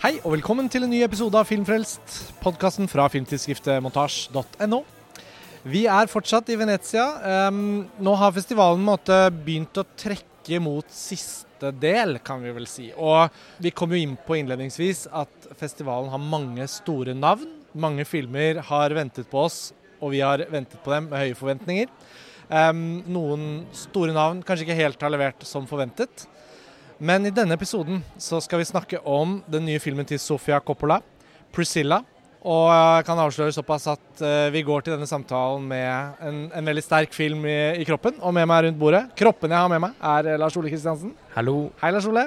Hei og velkommen til en ny episode av Filmfrelst, podkasten fra filmtidsskriftet montasj.no. Vi er fortsatt i Venezia. Um, nå har festivalen måtte, begynt å trekke mot siste del, kan vi vel si. Og vi kom jo inn på innledningsvis at festivalen har mange store navn. Mange filmer har ventet på oss, og vi har ventet på dem med høye forventninger. Um, noen store navn kanskje ikke helt har levert som forventet. Men i denne episoden så skal vi snakke om den nye filmen til Sofia Coppola, 'Priscilla'. Og jeg kan avsløre såpass at uh, vi går til denne samtalen med en, en veldig sterk film i, i, kroppen. Og med meg rundt bordet, kroppen jeg har med meg, er Lars Ole Kristiansen. Hallo. Hei, Lars Ole.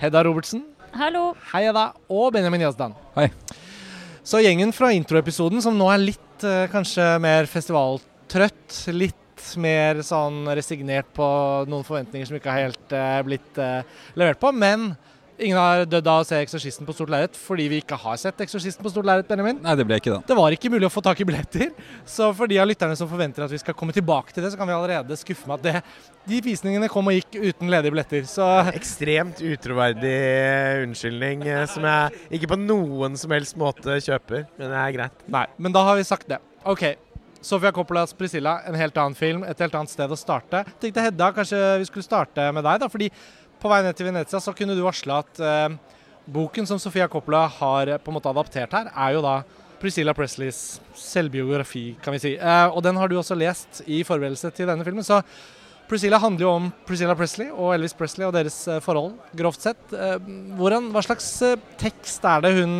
Hedda Robertsen. Hallo. Hei, Hedda. Og Benjamin Yazdan. Hei. Så gjengen fra introepisoden, som nå er litt kanskje mer festivaltrøtt, litt mer sånn resignert på noen forventninger som ikke har helt uh, blitt uh, levert på. Men ingen har dødd av å se 'Eksorsisten' på stort lerret fordi vi ikke har sett 'Eksorsisten' på stort lerret. Benjamin. Nei, det ble ikke det. Det var ikke mulig å få tak i billetter. Så for de av lytterne som forventer at vi skal komme tilbake til det, så kan vi allerede skuffe med at det, de visningene kom og gikk uten ledige billetter. Så Ekstremt utroverdig unnskyldning eh, som jeg ikke på noen som helst måte kjøper, men det er greit. Nei, men da har vi sagt det. OK. Sofia Coppolas 'Priscilla', en helt annen film, et helt annet sted å starte. Jeg tenkte Hedda, kanskje vi skulle starte med deg, da. fordi på vei ned til Venezia så kunne du varsle at eh, boken som Sofia Coppola har på en måte adaptert her, er jo da Priscilla Presleys selvbiografi, kan vi si. Eh, og den har du også lest i forberedelse til denne filmen. Så Priscilla handler jo om Priscilla Presley og Elvis Presley og deres eh, forhold, grovt sett. Eh, hvordan, hva slags eh, tekst er det hun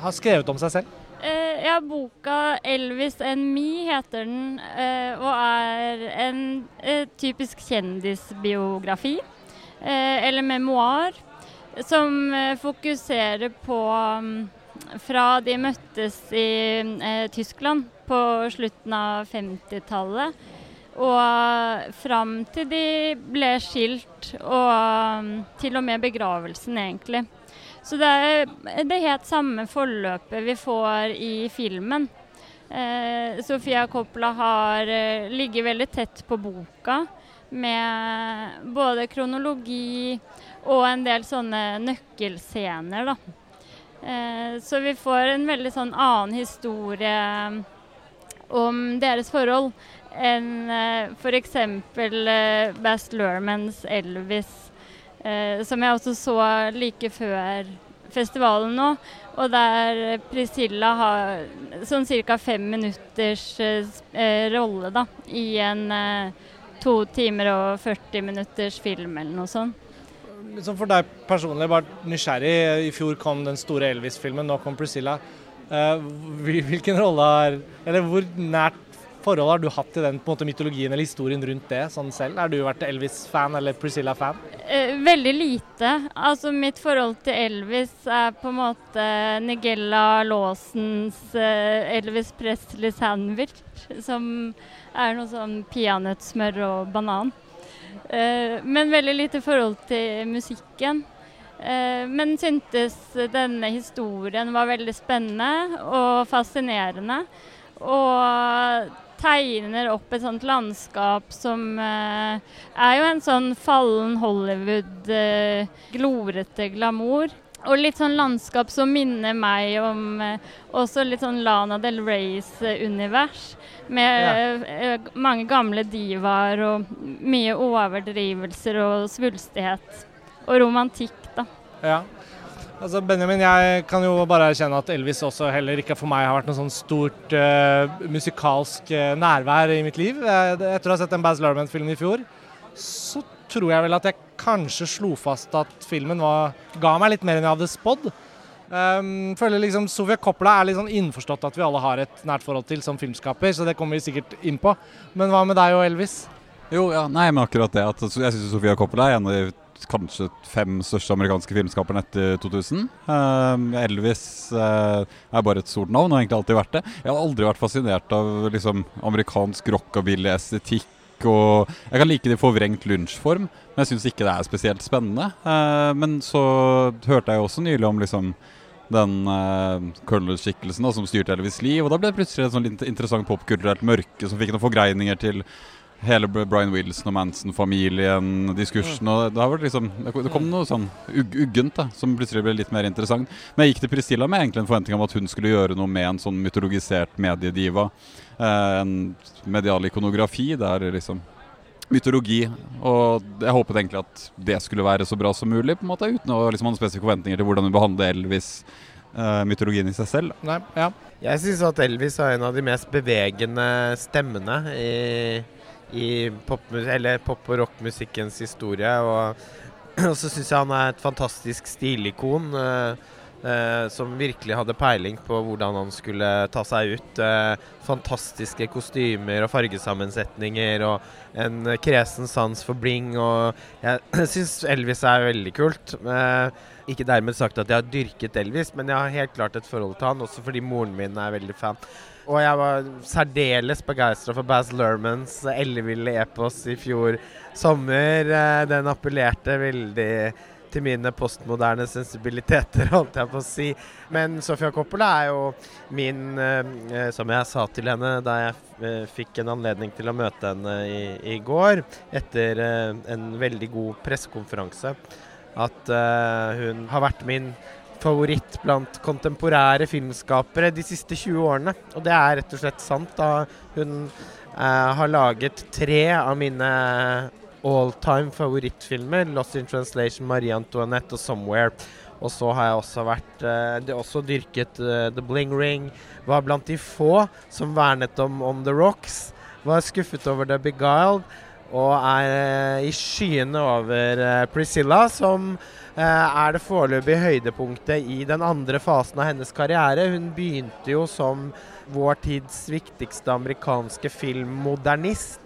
har skrevet om seg selv? Eh, ja, boka 'Elvis and Me' heter den, eh, og er en typisk kjendisbiografi. eller memoar. Som fokuserer på um, fra de møttes i eh, Tyskland på slutten av 50-tallet. Og fram til de ble skilt, og um, til og med begravelsen, egentlig. Så det er det helt samme forløpet vi får i filmen. Eh, Sofia Coppola har eh, ligget veldig tett på boka med både kronologi og en del sånne nøkkelscener, da. Eh, så vi får en veldig sånn annen historie om deres forhold enn eh, f.eks. Eh, Bast Lermans Elvis, som jeg også så like før festivalen nå. Og der Priscilla har sånn ca. fem minutters eh, rolle da, i en eh, to timer og 40 minutters film eller noe sånt. Liksom for deg personlig, bare nysgjerrig. I fjor kom den store Elvis-filmen, nå kom Priscilla. Hvilken rolle har Eller hvor nært forhold har du hatt til den måte, mytologien eller historien rundt det sånn selv? Har du vært Elvis-fan eller Priscilla-fan? Eh, veldig lite. Altså Mitt forhold til Elvis er på en måte Nigella Lawsons eh, Elvis Presley sandwich, som er noe sånn peanøttsmør og banan. Eh, men veldig lite forhold til musikken. Men syntes denne historien var veldig spennende og fascinerende. Og tegner opp et sånt landskap som eh, er jo en sånn fallen Hollywood, eh, glorete glamour. Og litt sånn landskap som minner meg om eh, også litt sånn Lana Del Reys univers. Med ja. mange gamle divaer og mye overdrivelser og svulstighet. Og romantikk, da. Ja. Altså Benjamin, jeg kan jo bare erkjenne at Elvis også heller ikke for meg har vært noe sånn stort uh, musikalsk uh, nærvær i mitt liv. Etter å ha sett en Baz Luhrmann-film i fjor, så tror jeg vel at jeg kanskje slo fast at filmen var, ga meg litt mer enn jeg hadde spådd. Um, føler liksom Sofia Coppola er litt sånn innforstått at vi alle har et nært forhold til som filmskaper, så det kommer vi sikkert inn på. Men hva med deg og Elvis? Jo, ja, nei, men akkurat det. At, jeg syns Sofia Coppola er en av de kanskje fem største amerikanske filmskaperne etter 2000. Uh, ehm, Elvis uh, er bare et stort navn og har egentlig alltid vært det. Jeg har aldri vært fascinert av liksom, amerikansk rockabilly-estetikk. Og jeg kan like det i forvrengt lunsjform, men jeg syns ikke det er spesielt spennende. Uh, men så hørte jeg også nylig om liksom, den uh, colonel-skikkelsen som styrte Elvis' liv. Og da ble det plutselig et sånn interessant popkulturelt mørke som fikk noen forgreininger til hele Brian Wilson og Manson-familien-diskursen. og Det har vært liksom, det kom noe sånn ugg, uggent da, som plutselig ble litt mer interessant. Men jeg gikk til Priscilla med egentlig en forventning om at hun skulle gjøre noe med en sånn mytologisert mediediva. Eh, en medial ikonografi der liksom mytologi. Og jeg håpet egentlig at det skulle være så bra som mulig, på en måte, uten å liksom ha noen spesifikke forventninger til hvordan hun behandler Elvis. Uh, mytologien i seg selv. Nei, ja. Jeg syns at Elvis er en av de mest bevegende stemmene i, i pop, pop- og rockmusikkens historie. Og, og så syns jeg han er et fantastisk stilikon. Uh, Uh, som virkelig hadde peiling på hvordan han skulle ta seg ut. Uh, fantastiske kostymer og fargesammensetninger og en kresen sans for bling. Og jeg syns Elvis er veldig kult. Uh, ikke dermed sagt at jeg har dyrket Elvis, men jeg har helt klart et forhold til han, også fordi moren min er veldig fan. Og jeg var særdeles begeistra for Baz Lermans elleville epos i fjor sommer. den appellerte veldig til mine postmoderne sensibiliteter, holdt jeg på å si. Men Sofia Coppola er jo min eh, Som jeg sa til henne da jeg eh, fikk en anledning til å møte henne i, i går, etter eh, en veldig god pressekonferanse, at uh, hun har vært min favoritt blant kontemporære filmskapere de siste 20 årene. Og det er rett og slett sant. da Hun uh, har laget tre av mine all time favorittfilmer. 'Lost in Translation', 'Marie Antoinette' og 'Somewhere'. Og så har jeg også vært det også dyrket uh, The Bling Ring. Var blant de få som vernet om On The Rocks. Var skuffet over The Beguiled. Og er uh, i skyene over Priscilla, som er det foreløpige høydepunktet i den andre fasen av hennes karriere. Hun begynte jo som vår tids viktigste amerikanske filmmodernist.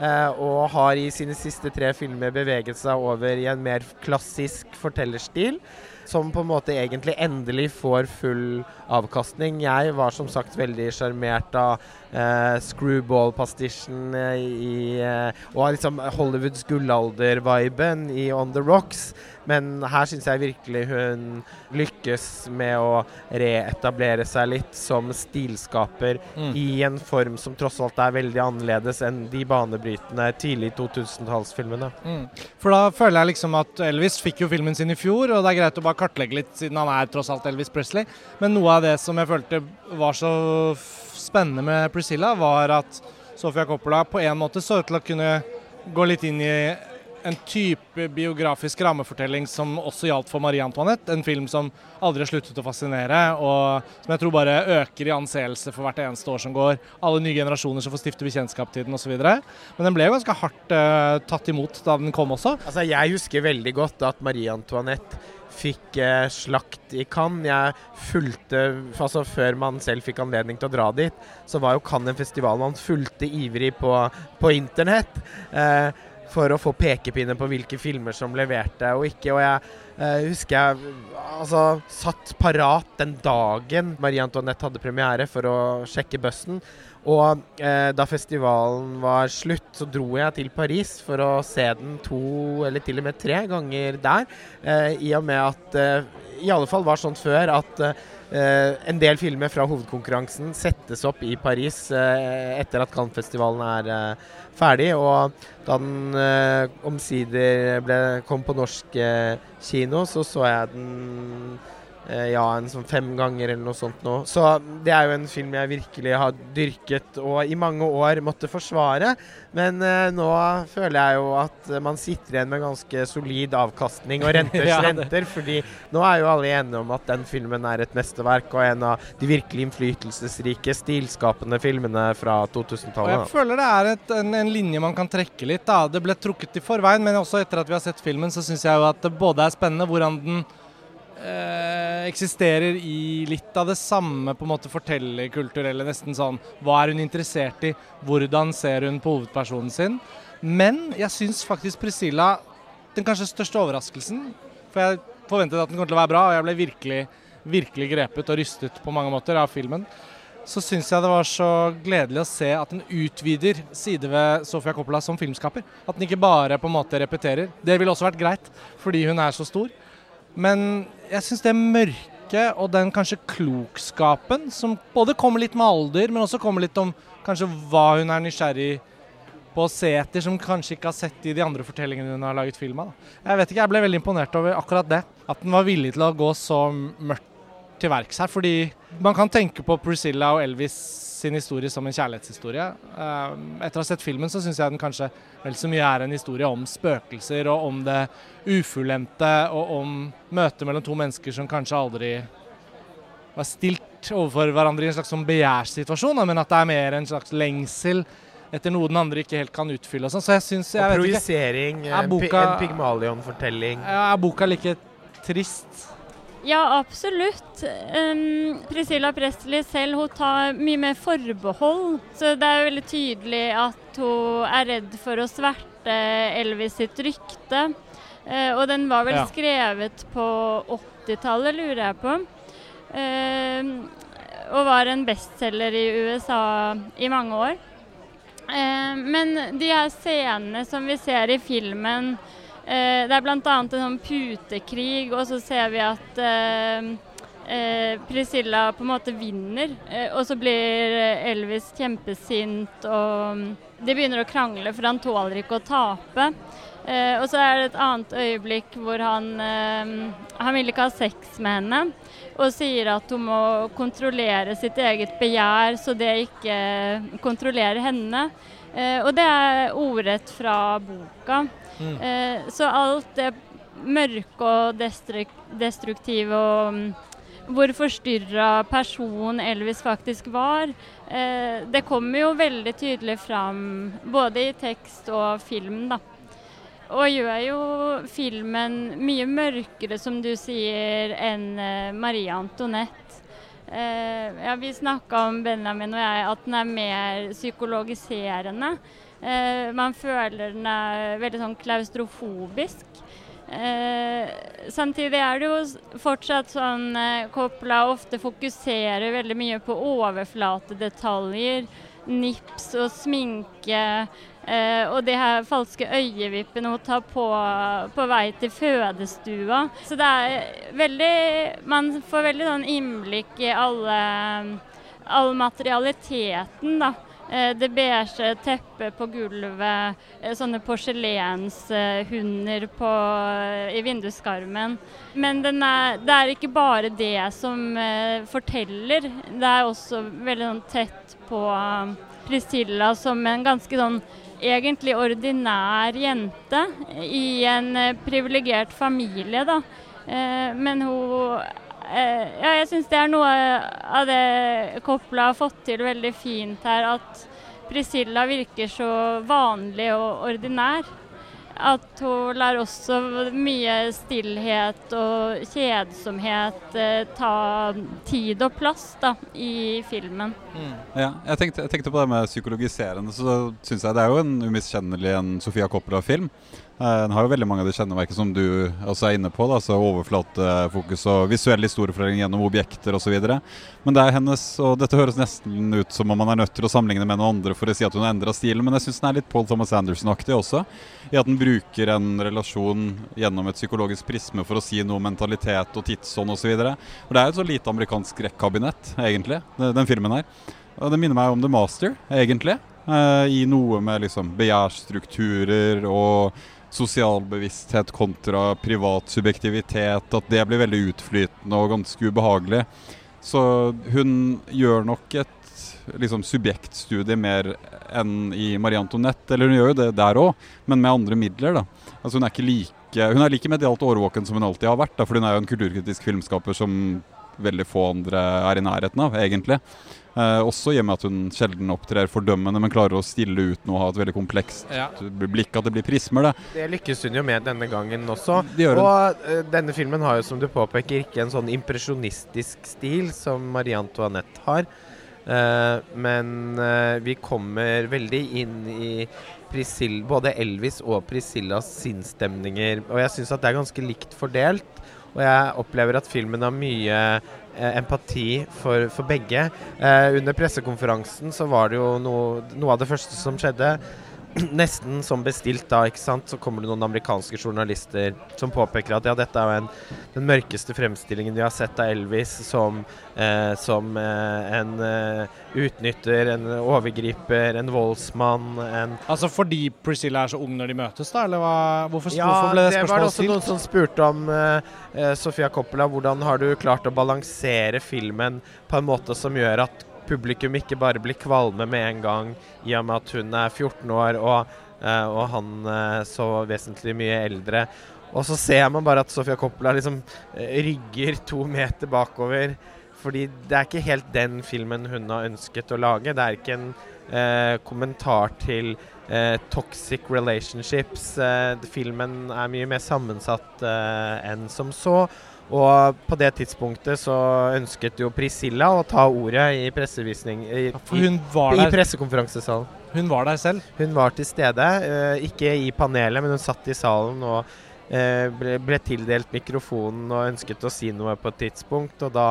Uh, og har i sine siste tre filmer beveget seg over i en mer klassisk fortellerstil. Som på en måte egentlig endelig får full avkastning. Jeg var som sagt veldig sjarmert av eh, screwball-pastisjen uh, og liksom Hollywoods gullalder-viben i On The Rocks. Men her syns jeg virkelig hun lykkes med å reetablere seg litt som stilskaper mm. i en form som tross alt er veldig annerledes enn de banebrytende tidlig 2000-tallsfilmene. Mm. For da føler jeg liksom at Elvis fikk jo filmen sin i fjor, og det er greit å bare kartlegge litt siden han er tross alt Elvis Presley. Men noe av det som jeg følte var så spennende med Priscilla, var at Sofia Coppola på en måte så ut til å kunne gå litt inn i en type biografisk rammefortelling som også gjaldt for Marie Antoinette. En film som aldri sluttet å fascinere, og som jeg tror bare øker i anseelse for hvert eneste år som går. Alle nye generasjoner som får stifte bekjentskap til den osv. Men den ble jo ganske hardt uh, tatt imot da den kom også. Altså, Jeg husker veldig godt at Marie Antoinette fikk eh, slakt i Cannes. Jeg fulgte altså Før man selv fikk anledning til å dra dit, så var jo Cannes en festival man fulgte ivrig på, på internett. Eh, for å få pekepinner på hvilke filmer som leverte og ikke. Og jeg eh, husker jeg altså, satt parat den dagen Marie Antoinette hadde premiere for å sjekke bussen. Og eh, da festivalen var slutt, så dro jeg til Paris for å se den to eller til og med tre ganger der. Eh, I og med at eh, i alle fall var sånn før at Uh, en del filmer fra hovedkonkurransen settes opp i Paris uh, etter at Cannes-festivalen er uh, ferdig. Og da den omsider kom på norsk kino, så så jeg den Eh, ja, en sånn fem ganger eller noe sånt nå. Så det er jo en film jeg virkelig har dyrket og i mange år måtte forsvare. Men eh, nå føler jeg jo at man sitter igjen med ganske solid avkastning og renters ja, renter. fordi nå er jo alle enige om at den filmen er et mesterverk og en av de virkelig innflytelsesrike, stilskapende filmene fra 2000-tallet. Jeg føler det er et, en, en, linje man kan trekke litt. da. Det ble trukket i forveien, men også etter at vi har sett filmen, så syns jeg jo at det både er spennende hvordan den eh, eksisterer i litt av det samme på en måte fortellerkulturelle. Nesten sånn Hva er hun interessert i? Hvordan ser hun på hovedpersonen sin? Men jeg syns faktisk Priscilla Den kanskje største overraskelsen For jeg forventet at den kom til å være bra, og jeg ble virkelig, virkelig grepet og rystet på mange måter av filmen. Så syns jeg det var så gledelig å se at den utvider side ved Sofia Coppola som filmskaper. At den ikke bare på en måte repeterer. Det ville også vært greit, fordi hun er så stor. Men jeg syns det mørke og den kanskje klokskapen, som både kommer litt med alder, men også kommer litt om kanskje hva hun er nysgjerrig på å se etter, som kanskje ikke har sett i de andre fortellingene hun har laget film av. Jeg vet ikke, jeg ble veldig imponert over akkurat det. At den var villig til å gå så mørkt til verks her. Fordi man kan tenke på Priscilla og Elvis sin historie som en kjærlighetshistorie. Eh, etter å ha sett filmen så syns jeg den kanskje vel så mye er en historie om spøkelser og om det ufullendte og om møtet mellom to mennesker som kanskje aldri var stilt overfor hverandre i en slags sånn begjærssituasjon, men at det er mer en slags lengsel etter noe den andre ikke helt kan utfylle. og sånn. Så jeg syns Og projisering. Er En, boka- en Pygmalion-fortelling. Er boka like trist? Ja, absolutt. Um, Priscilla Presley selv hun tar mye mer forbehold. Så det er veldig tydelig at hun er redd for å sverte Elvis sitt rykte. Uh, og den var vel Ja. skrevet på 80-tallet, lurer jeg på. Uh, og var en bestselger i USA i mange år. Uh, men de her scenene som vi ser i filmen Det er bl.a. en sånn putekrig, og så ser vi at eh, eh, Priscilla på en måte vinner. Eh, og så blir Elvis kjempesint, og de begynner å krangle, for han tåler ikke å tape. Eh, og så er det et annet øyeblikk hvor han eh, Han vil ikke ha sex med henne. Og sier at hun må kontrollere sitt eget begjær, så det ikke kontrollerer henne. Eh, og det er ordrett fra boka. Eh, så alt det mørke og destruk destruktive og mm, hvor forstyrra person Elvis faktisk var, eh, det kommer jo veldig tydelig fram både i tekst og film, da. Og gjør jo filmen mye mørkere, som du sier, enn eh, Marie Antoinette. Eh, ja, vi snakka om Benjamin og jeg at den er mer psykologiserende. Eh, man føler den er veldig sånn klaustrofobisk. Eh, samtidig er det jo fortsatt sånn eh, Coppola ofte fokuserer veldig mye på overflatedetaljer. Nips og sminke. Eh, og de her falske øyevippene hun tar på på vei til fødestua. Så det er veldig Man får veldig sånn innblikk i alle all materialiteten, da. Eh, Det beige teppet på gulvet, eh, sånne porselenshunder på, i vinduskarmen. Men er, det er ikke bare det som eh, forteller. Det er også veldig sånn tett på eh, Priscilla som en ganske sånn egentlig ordinær jente i en eh, privilegert familie, da. Eh, men hun eh, Ja, jeg syns det er noe av det Coppola har fått til veldig fint her. At Priscilla virker så vanlig og ordinær. At hun lar også mye stillhet og kjedsomhet eh, ta tid og plass da, i filmen. Ja, jeg tenkte, jeg tenkte på det med psykologiserende, så syns jeg det er jo en umiskjennelig en Sofia Coppola-film. Eh, Den har jo veldig mange av de kjenneverkene som du også er inne på. Da, så Overflatefokus og visuell historiefortelling gjennom objekter osv. Men det er hennes, og dette høres nesten ut som om man er nødt til å sammenligne med noen andre for å si at hun har endra stilen, men jeg syns den er litt Paul Thomas Anderson-aktig også. I at den bruker en relasjon gjennom et psykologisk prisme for å si noe om mentalitet og tidsånd osv. For det er jo et så lite amerikansk skrekkabinett, egentlig, den filmen her. Og det minner meg om The Master, egentlig. eh, I noe med liksom begjærsstrukturer og sosial bevissthet kontra privat subjektivitet. At det blir veldig utflytende og ganske ubehagelig. Så hun gjør nok et liksom, subjektstudie mer enn i Marie Antoinette. Eller hun gjør jo det der òg, men med andre midler. da. Altså Hun er ikke like, hun er like medialt årvåken som hun alltid har vært. Da, for hun er jo en kulturkritisk filmskaper som veldig få andre er i nærheten av, egentlig. Eh, også i og med at hun sjelden opptrer fordømmende, men klarer å stille ut noe og ha et veldig komplekst Ja. blikk. At det blir prismer, det. Det lykkes hun jo med denne gangen også. Og eh, denne filmen har jo, som du påpeker, ikke en sånn impresjonistisk stil som Marie Antoinette har. Eh, men eh, vi kommer veldig inn i Priscilla, både Elvis og Priscillas sinnsstemninger. Og jeg syns at det er ganske likt fordelt. Og jeg opplever at filmen har mye empati for, for begge. Eh, under pressekonferansen så var det jo noe, noe av det første som skjedde. nesten som bestilt da, ikke sant, så kommer det noen amerikanske journalister som påpeker at ja, dette er jo en, den mørkeste fremstillingen vi har sett av Elvis som, eh, som eh, en eh, utnytter, en overgriper, en voldsmann, en Altså fordi Priscilla er så ung når de møtes, da? Eller hva? Hvorfor, Ja, hvorfor ble det det var det spørsmålet også noen som spurte om eh, eh, Sofia Coppola. Hvordan har du klart å balansere filmen på en måte som gjør at publikum ikke bare blir kvalme med en gang, i og med at hun er 14 år og, eh, og han eh, så vesentlig mye eldre. Og så ser man bare at Sofia Coppola liksom eh, rygger to meter bakover. Fordi det er ikke helt den filmen hun har ønsket å lage. Det er ikke en eh, kommentar til eh, toxic relationships. Eh, filmen er mye mer sammensatt enn som så. Og på det tidspunktet så ønsket jo Priscilla å ta ordet i pressevisning i, i, i pressekonferansesalen. hun var der selv. Hun var til stede, eh, ikke i panelet, men hun satt i salen og eh, ble, ble tildelt mikrofonen og ønsket å si noe på et tidspunkt. Og da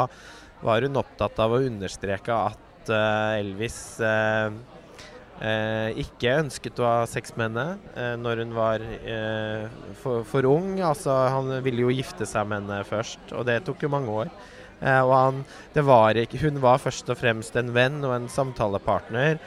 var hun opptatt av å understreke at eh, Elvis eh, ikke ønsket å ha sex med henne eh, når hun var eh, for, for ung. Altså, han ville jo gifte seg med henne først, og det tok jo mange år. Eh, og han, det var ikke, hun var først og fremst en venn og en samtalepartner,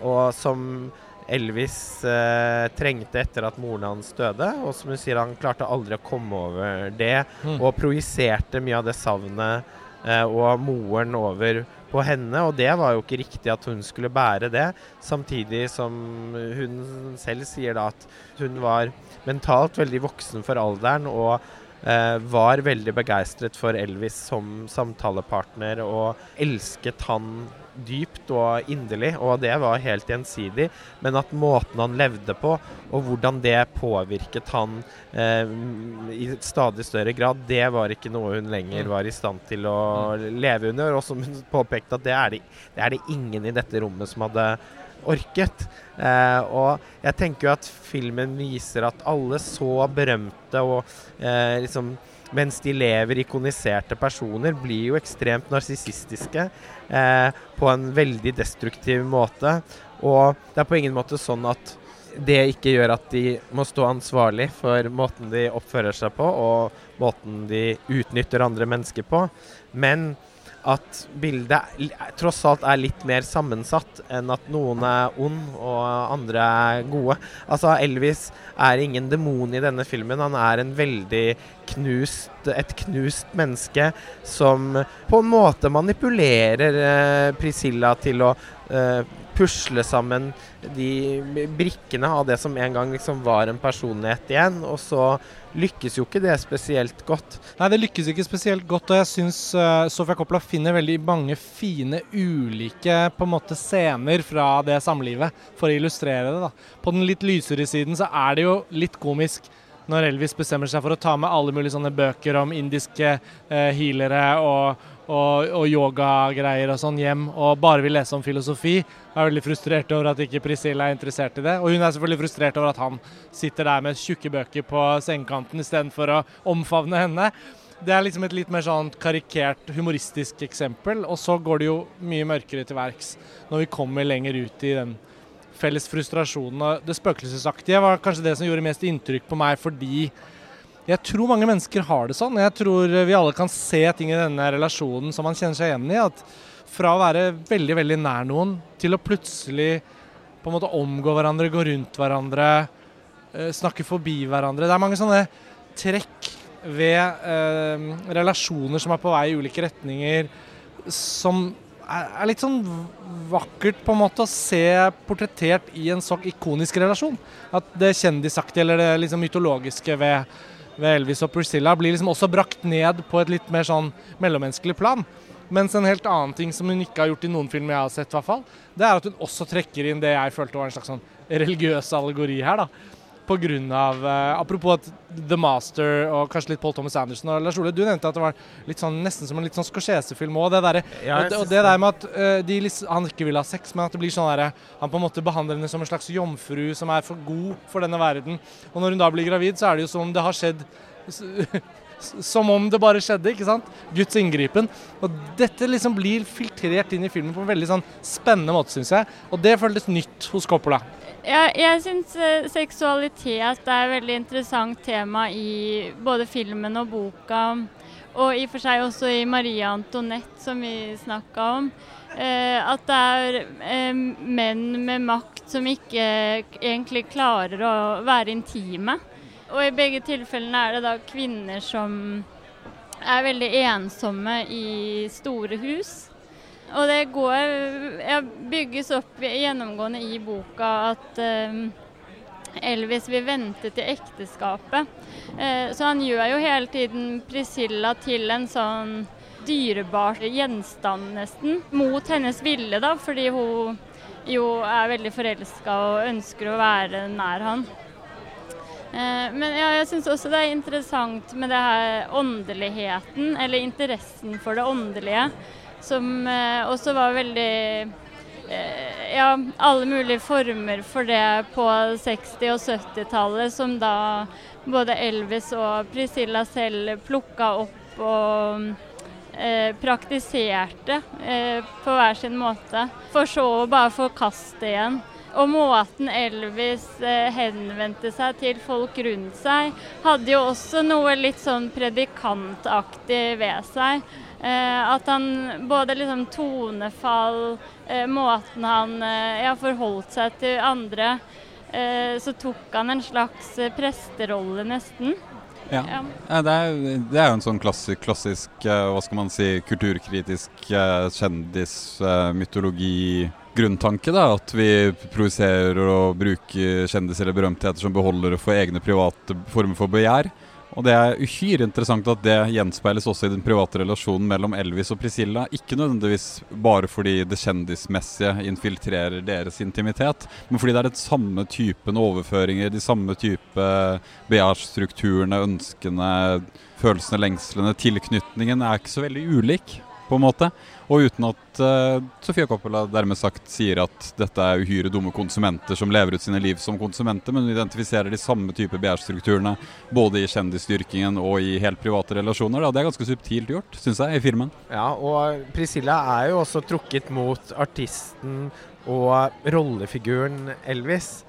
og som Elvis eh, trengte etter at moren hans døde. Og som hun sier, han klarte aldri å komme over det, Mm. og projiserte mye av det savnet eh, og moren over på henne. Og det var jo ikke riktig at hun skulle bære det. Samtidig som hun selv sier da at hun var mentalt veldig voksen for alderen. og var veldig begeistret for Elvis som samtalepartner og elsket han dypt og inderlig, og det var helt gjensidig. Men at måten han levde på, og hvordan det påvirket han eh, i stadig større grad, det var ikke noe hun lenger var i stand til å leve under. Og som hun påpekte at det er det, det er det ingen i dette rommet som hadde orket. Eh, og jeg tenker jo at filmen viser at alle så berømte og eh, liksom mens de lever ikoniserte personer, blir jo ekstremt narsissistiske eh, på en veldig destruktiv måte. Og det er på ingen måte sånn at det ikke gjør at de må stå ansvarlig for måten de oppfører seg på, og måten de utnytter andre mennesker på. Men at bildet tross alt er litt mer sammensatt enn at noen er ond og andre er gode. Altså, Elvis er ingen demon i denne filmen. Han er en veldig knust, et knust menneske som på en måte manipulerer eh, Priscilla til å eh, pusle sammen de brikkene av det som en gang liksom var en personlighet igjen. Og så lykkes jo ikke det spesielt godt. Nei, det lykkes ikke spesielt godt, og jeg syns uh, Sofia Coppola finner veldig mange fine ulike på en måte scener fra det samlivet, for å illustrere det. da. På den litt lysere siden så er det jo litt komisk når Elvis bestemmer seg for å ta med alle mulige sånne bøker om indiske eh, healere og, og, og yogagreier og sånn hjem, og bare vil lese om filosofi. Jeg er veldig frustrert over at ikke Priscilla er interessert i det. Og hun er selvfølgelig frustrert over at han sitter der med tjukke bøker på sengekanten istedenfor å omfavne henne. Det er liksom et litt mer sånn karikert, humoristisk eksempel. Og så går det jo mye mørkere til verks når vi kommer lenger ut i den felles frustrasjonen. Og det spøkelsesaktige var kanskje det som gjorde mest inntrykk på meg, fordi jeg tror mange mennesker har det sånn. Jeg tror vi alle kan se ting i denne relasjonen som man kjenner seg igjen i. At fra å være veldig, veldig nær noen, til å plutselig på en måte omgå hverandre, gå rundt hverandre, eh, snakke forbi hverandre. Det er mange sånne trekk ved eh, relasjoner som er på vei i ulike retninger, som er, litt sånn vakkert på en måte å se portrettert i en så ikonisk relasjon. At det kjendisaktige eller det liksom mytologiske ved, ved Elvis og Priscilla blir liksom også brakt ned på et litt mer sånn mellommenneskelig plan. Mens en helt annen ting som hun ikke har gjort i noen filmer jeg har sett, i hvert fall, det er at hun også trekker inn det jeg følte var en slags sånn religiøs allegori her. da. Av, eh, Apropos at The Master og kanskje litt Paul Thomas Anderson og Lars Ole, du nevnte at det var litt sånn, nesten som en litt sånn Scorsese-film òg. Det, der, Ja, og det, og det der med at uh, de, han ikke vil ha sex, men at det blir sånn derre Han på en måte behandler henne som en slags jomfru som er for god for denne verden. Og når hun da blir gravid, så er det jo som om det har skjedd som om det bare skjedde. ikke sant? Guds inngripen. Og dette liksom blir filtrert inn i filmen på en veldig sånn spennende måte, syns jeg. Og det føltes nytt hos Coppola. Jeg, jeg syns eh, seksualitet er et veldig interessant tema i både filmen og boka. Og i og for seg også i Marie Antoinette, som vi snakka om. Eh, at det er eh, menn med makt som ikke egentlig klarer å være intime. Og i begge tilfellene er det da kvinner som er veldig ensomme i store hus. Og det går bygges opp gjennomgående i boka at eh, Elvis vil vente til ekteskapet. Eh, så han gjør jo hele tiden Priscilla til en sånn dyrebar gjenstand, nesten. Mot hennes ville, da, fordi hun jo er veldig forelska og ønsker å være nær han. Eh, men ja, jeg syns også det er interessant med det her åndeligheten, eller interessen for det åndelige, som eh, også var veldig eh, Ja, alle mulige former for det på 60- og 70-tallet, som da både Elvis og Priscilla selv plukka opp og eh, praktiserte eh, på hver sin måte, for så å bare forkaste igjen. Og måten Elvis eh, henvendte seg til folk rundt seg, hadde jo også noe litt sånn predikantaktig ved seg. Eh, at han både liksom tonefall, eh, måten han eh, ja, forholdt seg til andre, eh, så tok han en slags presterolle, nesten. Ja. Ja. Det, er, det er jo en sånn klassisk, klassisk hva skal man si, kulturkritisk kjendis-mytologi-grunntanke. da, At vi projiserer og bruker kjendiser eller berømtheter som beholdere for egne private former for begjær. Og det er uhyre interessant at det gjenspeiles også i den private relasjonen mellom Elvis og Priscilla. Ikke nødvendigvis bare fordi det kjendismessige infiltrerer deres intimitet, men fordi det er den samme typen overføringer, de samme type begjærsstrukturene, ønskene, følelsene, lengslene, tilknytningen er ikke så veldig ulik, på en måte. Og uten at uh, Sofia Coppola dermed sagt sier at dette er uhyre dumme konsumenter som lever ut sine liv som konsumenter, men identifiserer de samme type begjærsstrukturene både i kjendisdyrkingen og i helt private relasjoner. Da. Det er ganske subtilt gjort, syns jeg, i filmen. Ja, og Priscilla er jo også trukket mot artisten og rollefiguren Elvis.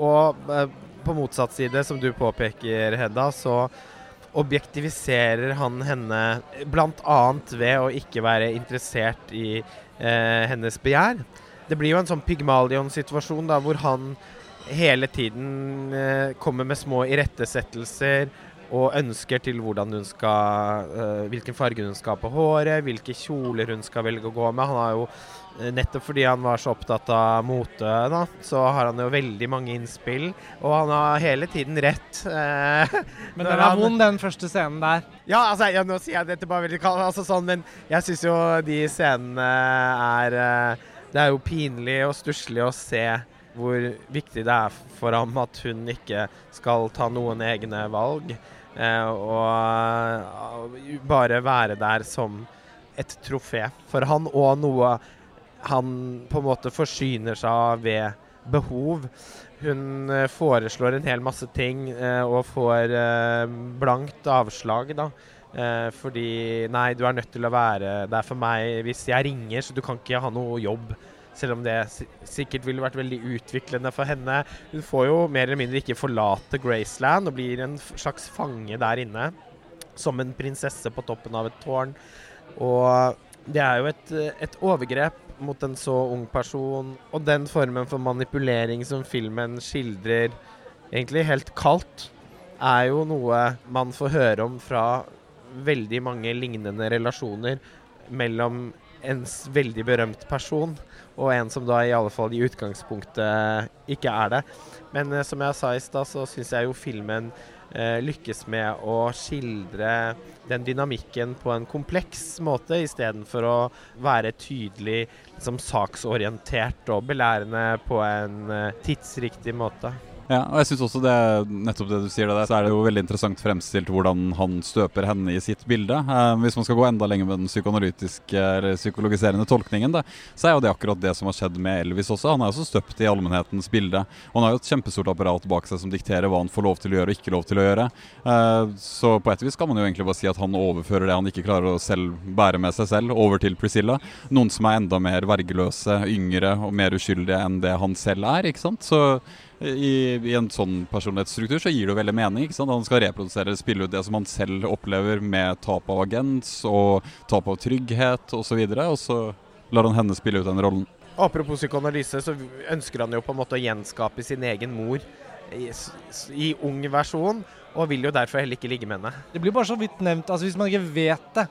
Og uh, på motsatt side, som du påpeker, Hedda, så objektiviserer han henne bl.a. ved å ikke være interessert i eh, hennes begjær. Det blir jo en sånn Pygmalion-situasjon da, hvor han hele tiden eh, kommer med små irettesettelser og ønsker til hvordan hun skal uh, Hvilken farge hun skal ha på håret, hvilke kjoler hun skal velge å gå med. Han har jo eh, Nettopp fordi han var så opptatt av mote, da, så har han jo veldig mange innspill. Og han har hele tiden rett. eh, Men den er han- vond, den første scenen der. ja, altså, ja, nå sier jeg dette bare veldig kaldt, altså, sånn, men jeg syns jo de scenene er eh, Det er jo pinlig og stusslig å se hvor viktig det er for ham at hun ikke skal ta noen egne valg. Eh, og eh, bare være der som et trofé for han, og noe han på en måte forsyner seg av ved behov. Hun eh, foreslår en hel masse ting og får blankt avslag, da. Fordi Nei, du er nødt til å være der for meg hvis jeg ringer, så du kan ikke ha noe jobb. Selv om det sikkert ville vært veldig utviklende for henne. Hun får jo mer eller mindre ikke forlate Graceland og blir en slags fange der inne. Som en prinsesse på toppen av et tårn. Og det er jo et, et overgrep mot en så ung person. Og den formen for manipulering som filmen skildrer egentlig helt kaldt, er jo noe man får høre om fra veldig mange lignende relasjoner mellom en veldig berømt person og en som da i alle fall i utgangspunktet ikke er det. Men eh, som jeg sa i stad, så syns jeg jo filmen eh, lykkes med å skildre den dynamikken på en kompleks måte, istedenfor å være tydelig liksom, saksorientert og belærende på en eh, tidsriktig måte. Ja, og jeg synes også det nettopp det du sier det der, så er det jo veldig interessant fremstilt hvordan han støper henne i sitt bilde. Eh, hvis man skal gå enda lenger med den psykoanalytiske eller psykologiserende tolkningen, da, så er jo det akkurat det som har skjedd med Elvis også. Han er også støpt i allmennhetens bilde. Og han har jo et kjempestort apparat bak seg som dikterer hva han får lov til å gjøre og ikke lov til å gjøre. Eh, så på et vis kan man jo egentlig bare si at han overfører det han ikke klarer å selv bære med seg selv, over til Priscilla. Noen som er enda mer vergeløse, yngre og mer uskyldige enn det han selv er. ikke sant? Så i, i, en sånn personlighetsstruktur så gir det jo veldig mening. ikke sant? Han skal reprodusere, spille ut det som han selv opplever med tap av agens og tap av trygghet osv. Og, så videre, og så lar han henne spille ut den rollen. Apropos psykoanalyse, så ønsker han jo på en måte å gjenskape sin egen mor i, i ung versjon, og vil jo derfor heller ikke ligge med henne. Det blir bare så vidt nevnt. altså Hvis man ikke vet det,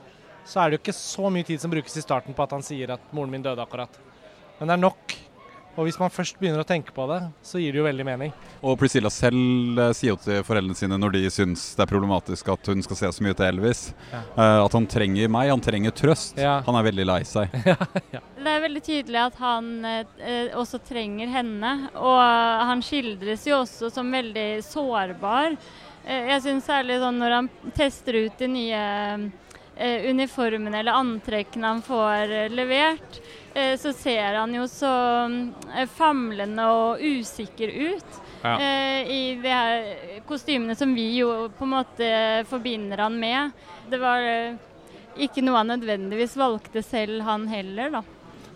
så er det jo ikke så mye tid som brukes i starten på at han sier at moren min døde akkurat. Men det er nok og hvis man først begynner å tenke på det, så gir det jo veldig mening. Og Priscilla selv uh, sier jo til foreldrene sine når de syns det er problematisk at hun skal se så mye til Elvis, ja. uh, at han trenger meg, han trenger trøst. Ja. Han er veldig lei seg. ja, det er veldig tydelig at han eh, også trenger henne, og han skildres jo også som veldig sårbar. jeg syns særlig sånn når han tester ut de nye uniformene eller antrekkene han får levert Eh, så ser han jo så eh, famlende og usikker ut. Ja. Eh, I de her kostymene som vi jo på en måte forbinder han med. Det var ikke noe han nødvendigvis valgte selv, han heller, da.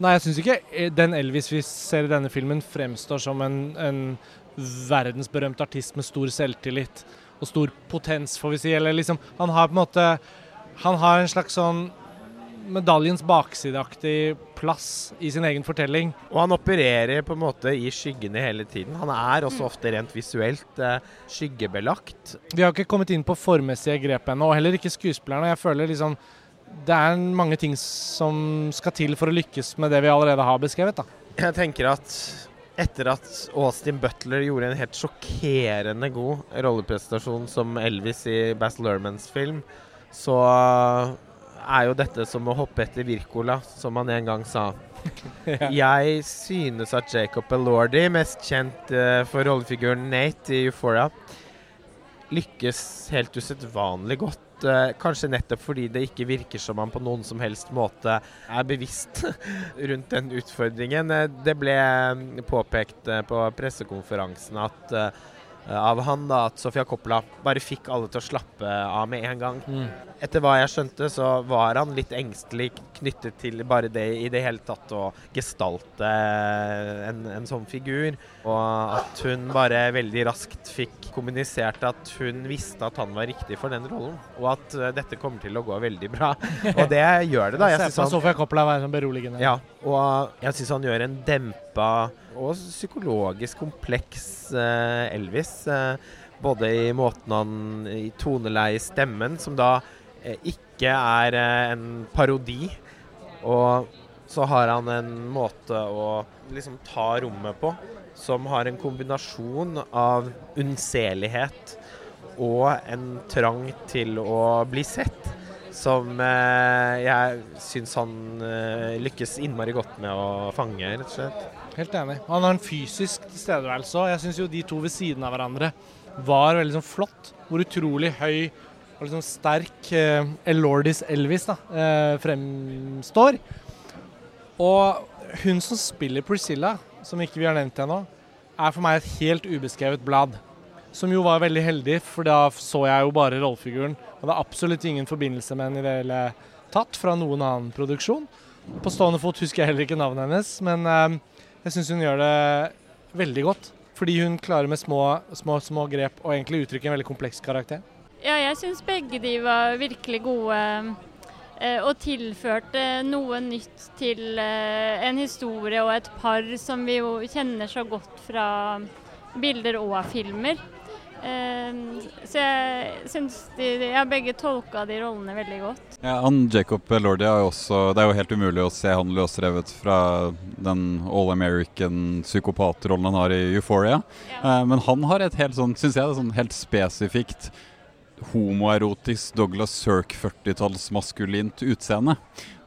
Nei, jeg syns ikke den Elvis vi ser i denne filmen fremstår som en, en verdensberømt artist med stor selvtillit og stor potens, får vi si. Eller liksom Han har på en måte Han har en slags sånn medaljens baksideaktig plass i sin egen fortelling. Og han opererer på en måte i skyggene hele tiden. Han er også mm. ofte rent visuelt eh, skyggebelagt. Vi har ikke kommet inn på formessige grep ennå, og heller ikke skuespillerne. Jeg føler liksom det er mange ting som skal til for å lykkes med det vi allerede har beskrevet. da. Jeg tenker at etter at Austin Butler gjorde en helt sjokkerende god rolleprestasjon som Elvis i Baz Lermans film, så er jo dette som å hoppe etter Wirkola, som han en gang sa. ja. Jeg synes at Jacob Elordi, mest kjent uh, for rollefiguren Nate i Euphoria, lykkes helt usedvanlig godt. Uh, kanskje nettopp fordi det ikke virker som han på noen som helst måte er bevisst rundt den utfordringen. Uh, det ble påpekt på pressekonferansen at Eh, av han da, at Sofia Coppola bare fikk alle til å slappe av med en gang. Mm. Etter hva jeg skjønte, så var han litt engstelig knyttet til bare det i det hele tatt å gestalte en, en sånn figur. Og at hun bare veldig raskt fikk kommunisert at hun visste at han var riktig for den rollen. Og at uh, dette kommer til å gå veldig bra. Og det gjør det, da. Jeg Coppola være sånn beroligende. Ja, og jeg syns han gjør en dempa og psykologisk kompleks uh, Elvis. Uh, både i måten han I toneleie stemmen, som da ikke er en parodi. Og så har han en måte å liksom ta rommet på som har en kombinasjon av unnselighet og en trang til å bli sett som eh, jeg syns han eh, lykkes innmari godt med å fange, rett og slett. Helt enig. Han har en fysisk tilstedeværelse òg. Jeg syns jo de to ved siden av hverandre var veldig sånn flott. Hvor utrolig høy og liksom sterk eh, Elordis Elvis da, eh, fremstår. Og hun som spiller Priscilla, som ikke vi har nevnt ennå, er for meg et helt ubeskrevet blad. Som jo var veldig heldig, for da så jeg jo bare rollefiguren. Hadde absolutt ingen forbindelse med henne i det hele tatt fra noen annen produksjon. På stående fot husker jeg heller ikke navnet hennes, men uh, jeg syns hun gjør det veldig godt. Fordi hun klarer med små, små, små grep å egentlig uttrykke en veldig kompleks karakter. Ja, jeg syns begge de var virkelig gode og tilførte noe nytt til uh, en historie og et par som vi jo kjenner så godt fra bilder og filmer. Ehm, så jeg syns de, jeg har begge tolka de rollene veldig godt. Ja, han Jacob Lordi er jo også Det er jo helt umulig å se han løsrevet fra den All American psykopatrollen han har i Euphoria. Ja. Eh, men han har et helt sånn, syns jeg, det er sånn helt spesifikt homoerotisk Douglas Sirk 40-talls maskulint utseende.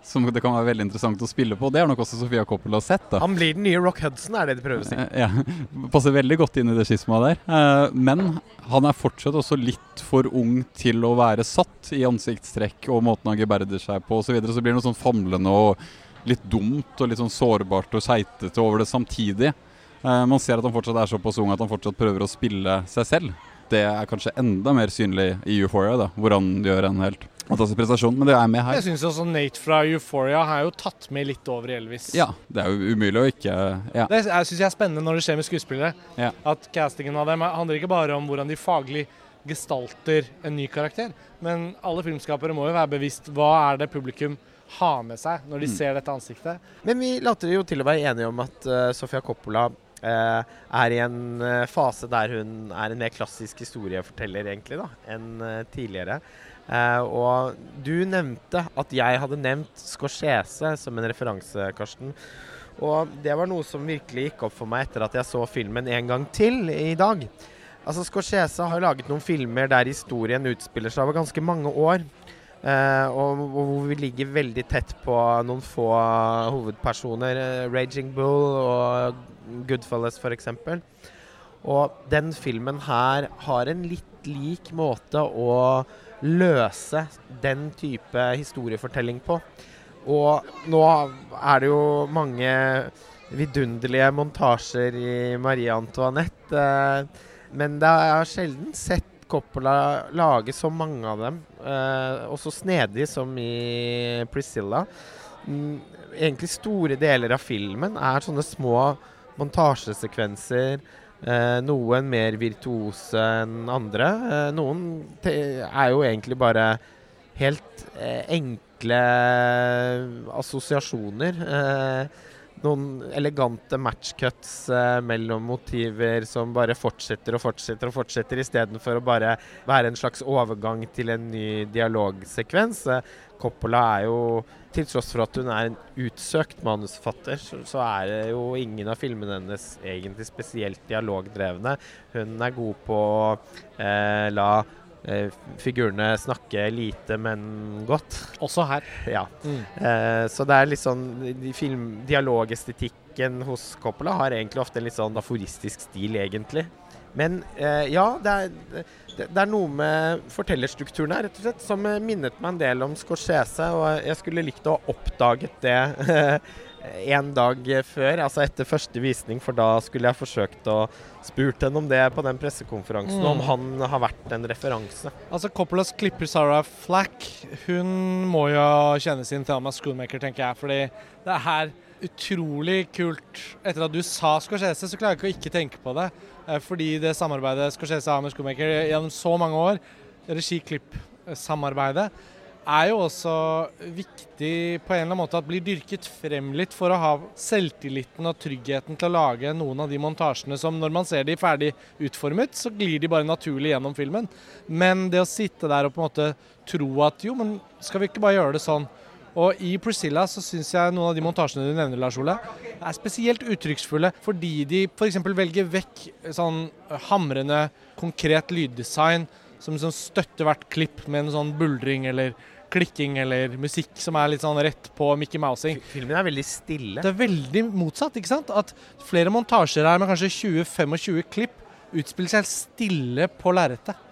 som det kan være veldig interessant å spille på. Det har nok også Sofia Coppola sett. da. Han blir den nye Rock Hudson, er det de prøver å si. Eh, Ja, Passer veldig godt inn i det skismaet der. Eh, Men han er fortsatt også litt for ung til å være satt i ansiktstrekk og måten han geberder seg på osv. Så, videre. så blir det noe sånn famlende og litt dumt og litt sånn sårbart og keitete over det samtidig. Eh, Man ser at han fortsatt er såpass ung at han fortsatt prøver å spille seg selv. Det er kanskje enda mer synlig i Euphoria, da, hvor han gjør en helt fantastisk prestasjon. Men det er med her. Jeg syns også Nate fra Euphoria har jo tatt med litt over i Elvis. Ja, det er jo umulig å ikke ja. Det syns jeg er spennende når det skjer med skuespillere. Ja. At castingen av dem handler ikke bare om hvordan de faglig gestalter en ny karakter, men alle filmskapere må jo være bevisst hva er det publikum har med seg når de Mm. ser dette ansiktet. Men vi later jo til å være enige om at uh, Sofia Coppola er i en eh, fase der hun er en mer klassisk historieforteller, egentlig, da, enn eh, tidligere. Eh, og du nevnte at jeg hadde nevnt Scorsese som en referanse, Karsten. Og det var noe som virkelig gikk opp for meg etter at jeg så filmen en gang til i dag. Altså Scorsese har laget noen filmer der historien utspiller seg over ganske mange år. Eh, og, og hvor vi ligger veldig tett på noen få hovedpersoner. eh, 'Raging Bull' og 'Goodfellas' f.eks. Og den filmen her har en litt lik måte å løse den type historiefortelling på. Og nå er det jo mange vidunderlige montasjer i Marie Antoinette. uh, men jeg har sjelden sett Coppola lage så mange av dem, eh, og så snedig som i Priscilla. Mm, egentlig store deler av filmen er sånne små montasjesekvenser. Eh, noen mer virtuose enn andre. Eh, noen er jo egentlig bare helt eh, enkle assosiasjoner. Eh, noen elegante matchcuts eh, mellom motiver som bare fortsetter og fortsetter og fortsetter, istedenfor å bare være en slags overgang til en ny dialogsekvens. Eh, Coppola er jo, til tross for at hun er en utsøkt manusforfatter, så, så er det jo ingen av filmene hennes egentlig spesielt dialogdrevne. Hun er god på å eh, la figurene snakker lite, men godt. Også her. Ja. Mm. Eh, så det er litt sånn de film, Dialogestetikken hos Coppola har egentlig ofte en litt sånn aforistisk stil, egentlig. Men eh, ja, det er, det, det er noe med fortellerstrukturen her, rett og slett, som eh, minnet meg en del om Scorsese. Og jeg skulle likt å ha oppdaget det en dag før, altså etter første visning, for da skulle jeg forsøkt å spurt henne om det på den pressekonferansen, Mm. om han har vært en referanse. Altså Coppolas klipper Sarah Flack, hun må jo kjenne sin Thelma Schoonmaker, tenker jeg. Fordi det er her utrolig kult. Etter at du sa Scorsese, så klarer jeg ikke å ikke tenke på det. Eh, Fordi det samarbeidet Scorsese har med Schoonmaker gjennom så mange år, regi-klipp-samarbeidet, er jo også viktig på en eller annen måte at blir dyrket frem litt for å ha selvtilliten og tryggheten til å lage noen av de montasjene som når man ser de ferdig utformet, så glir de bare naturlig gjennom filmen. Men det å sitte der og på en måte tro at jo, men skal vi ikke bare gjøre det sånn? Og i Priscilla så syns jeg noen av de montasjene du nevner, Lars Ole, er spesielt uttrykksfulle fordi de f.eks. velger vekk sånn hamrende, konkret lyddesign som, som støtter hvert klipp med en sånn buldring eller klikking eller musikk som er litt sånn rett på Mickey Mousing. Filmen er veldig stille. Det er veldig motsatt, ikke sant? At flere montasjer her med kanskje 20-25 klipp utspiller seg stille på lerretet.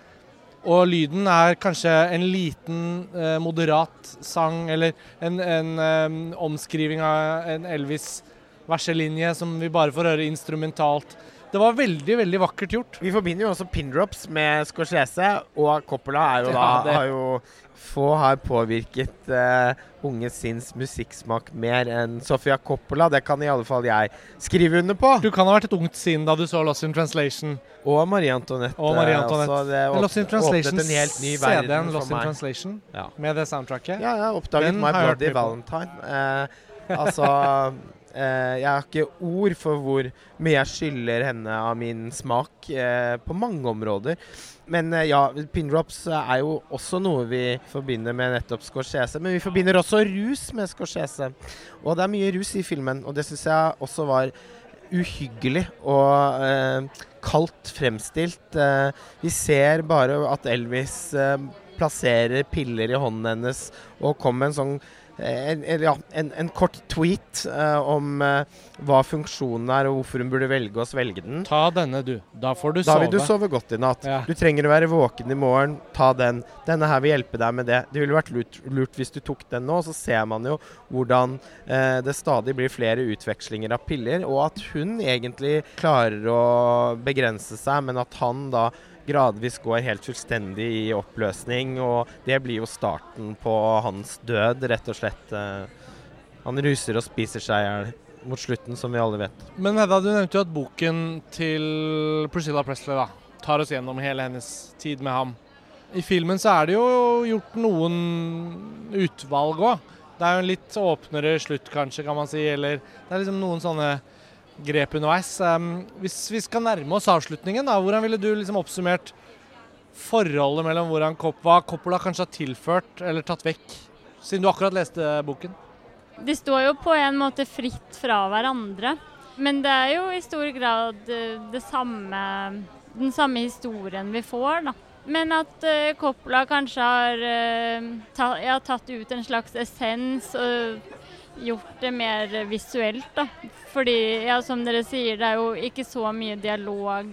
Og lyden er kanskje en liten, eh, moderat sang, eller en, en eh, omskriving av en Elvis-verselinje som vi bare får høre instrumentalt. Det var veldig, veldig vakkert gjort. Vi forbinder jo også pindrops med Scorsese, og Coppola er jo da Ja, har jo Få har påvirket uh, unge sinns musikksmak mer enn Sofia Coppola. Det kan i alle fall jeg skrive under på. Du kan ha vært et ungt sinn da du så Lost in Translation. Og Marie Antoinette. Og Marie eh, Antoinette. også. Det Lost in Translation, en helt ny CD-en Lost in. Translation Ja. med det soundtracket. Ja, jeg har oppdaget Den My har Bloody. Valentine. Uh, altså uh, Jeg har ikke ord for hvor mye jeg skylder henne av min smak på mange områder. Men eh, ja, pindrops er jo også noe vi forbinder med nettopp Scorsese. Men vi forbinder også rus med Scorsese. Og det er mye rus i filmen, og det syns jeg også var uhyggelig og eh, kaldt fremstilt. Eh, vi ser bare at Elvis eh, plasserer piller i hånden hennes og kommer med en sånn en, en, ja, en, en kort tweet uh, om uh, hva funksjonen er og hvorfor hun burde velge å svelge den. Ta denne, du. Da får du Da sove. vil du sove godt i natt. Ja. Du trenger å være våken i morgen. Ta den. Denne her vil hjelpe deg med det. Det ville vært lurt, lurt hvis du tok den nå. Så ser man jo hvordan uh, det stadig blir flere utvekslinger av piller, og at hun egentlig klarer å begrense seg, men at han da gradvis går helt fullstendig i oppløsning. Og det blir jo starten på hans død, rett og slett. Eh, Han ruser og spiser seg i hjel mot slutten, som vi alle vet. Men Hedda, du nevnte jo at boken til Priscilla Presley da, tar oss gjennom hele hennes tid med ham. I filmen så er det jo gjort noen utvalg òg. Det er jo en litt åpnere slutt, kanskje, kan man si. Eller det er liksom noen sånne grep underveis. Um, hvis vi skal nærme oss avslutningen, da, hvordan ville du liksom oppsummert forholdet mellom hvordan hva Coppola kanskje har tilført eller tatt vekk, siden du akkurat leste boken? De står jo på en måte fritt fra hverandre. Men det er jo i stor grad eh, det samme, den samme historien vi får, da. Men at uh, Coppola kanskje har eh, ta, ja, tatt ut en slags essens og gjort det mer visuelt, da. Fordi, ja, som dere sier, det er jo ikke så mye dialog.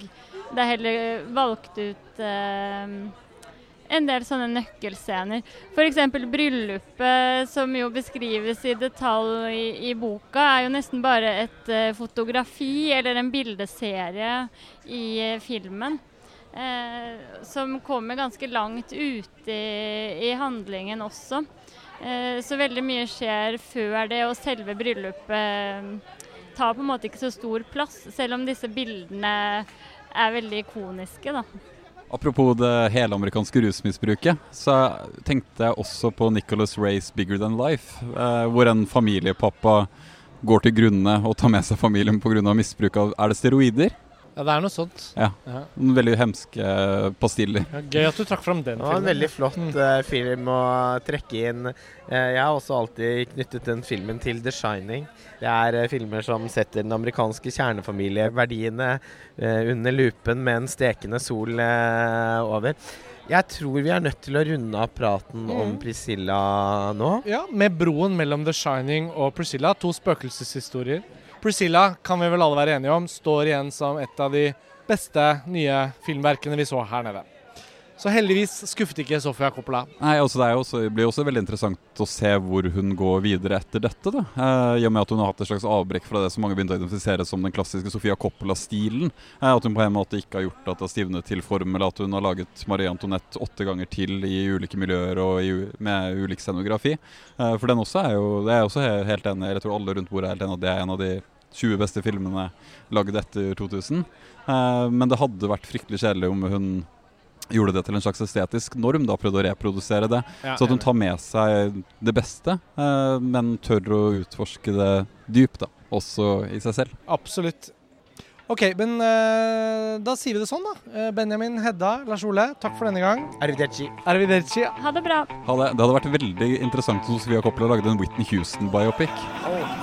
Det er heller valgt ut eh, en del sånne nøkkelscener. F.eks. bryllupet, som jo beskrives i detalj i, i boka, er jo nesten bare et eh, fotografi eller en bildeserie i eh, filmen. Eh, som kommer ganske langt ute i, i handlingen også. Eh, så veldig mye skjer før det, og selve bryllupet eh, tar på en måte ikke så stor plass, selv om disse bildene er veldig ikoniske. da. Apropos det helamerikanske rusmisbruket, så tenkte jeg også på Nicholas Rays 'Bigger Than Life', eh, hvor en familiepappa går til grunne og tar med seg familien pga. misbruk av Er det steroider? Ja, det er noe sånt. Ja. Ja. Noen veldig hemske pastiller. Ja, gøy at du trakk fram den filmen. Det var en veldig flott eh, film å trekke inn. Uh, jeg har også alltid knyttet den filmen til The Shining. Det er uh, filmer som setter den amerikanske kjernefamilieverdiene eh, under lupen med en stekende sol eh, over. Jeg tror vi er nødt til å runde av praten om Mm. Priscilla nå. Ja, med broen mellom The Shining og Priscilla, to spøkelseshistorier. Priscilla kan vi vel alle være enige om står igjen som et av de beste nye filmverkene vi så her nede. Så heldigvis skuffet ikke Sofia Coppola. Nei, altså Det også, blir også veldig interessant å se hvor hun går videre etter dette. da. Eh, I og med at hun har hatt et slags avbrekk fra det som mange begynte å identifisere som den klassiske Sofia Coppola-stilen. Eh, at hun på en måte ikke har gjort at det har stivnet til formel, at hun har laget Marie Antoinette åtte ganger til i ulike miljøer og i, med ulik scenografi. Eh, for den også er jo Det er også helt enig. Jeg tror alle rundt bordet er helt enig at det er en av de 20 beste filmene lagd etter 2000. Eh, men det hadde vært fryktelig kjedelig om hun gjorde det til en slags estetisk norm, da prøvde å reprodusere det. Ja, Så at hun tar med seg det beste, eh, men tør å utforske det dypt, da. Også i seg selv. Absolutt. Ok, men eh, da sier vi det sånn, da. Eh, Benjamin, Hedda, Lars Ole, takk for denne gang. Arrivederci. Arrivederci. Ha det bra. Ha det. det hadde vært veldig interessant om Sofia Coppola lagde en Whitney Houston-biopic. Oh.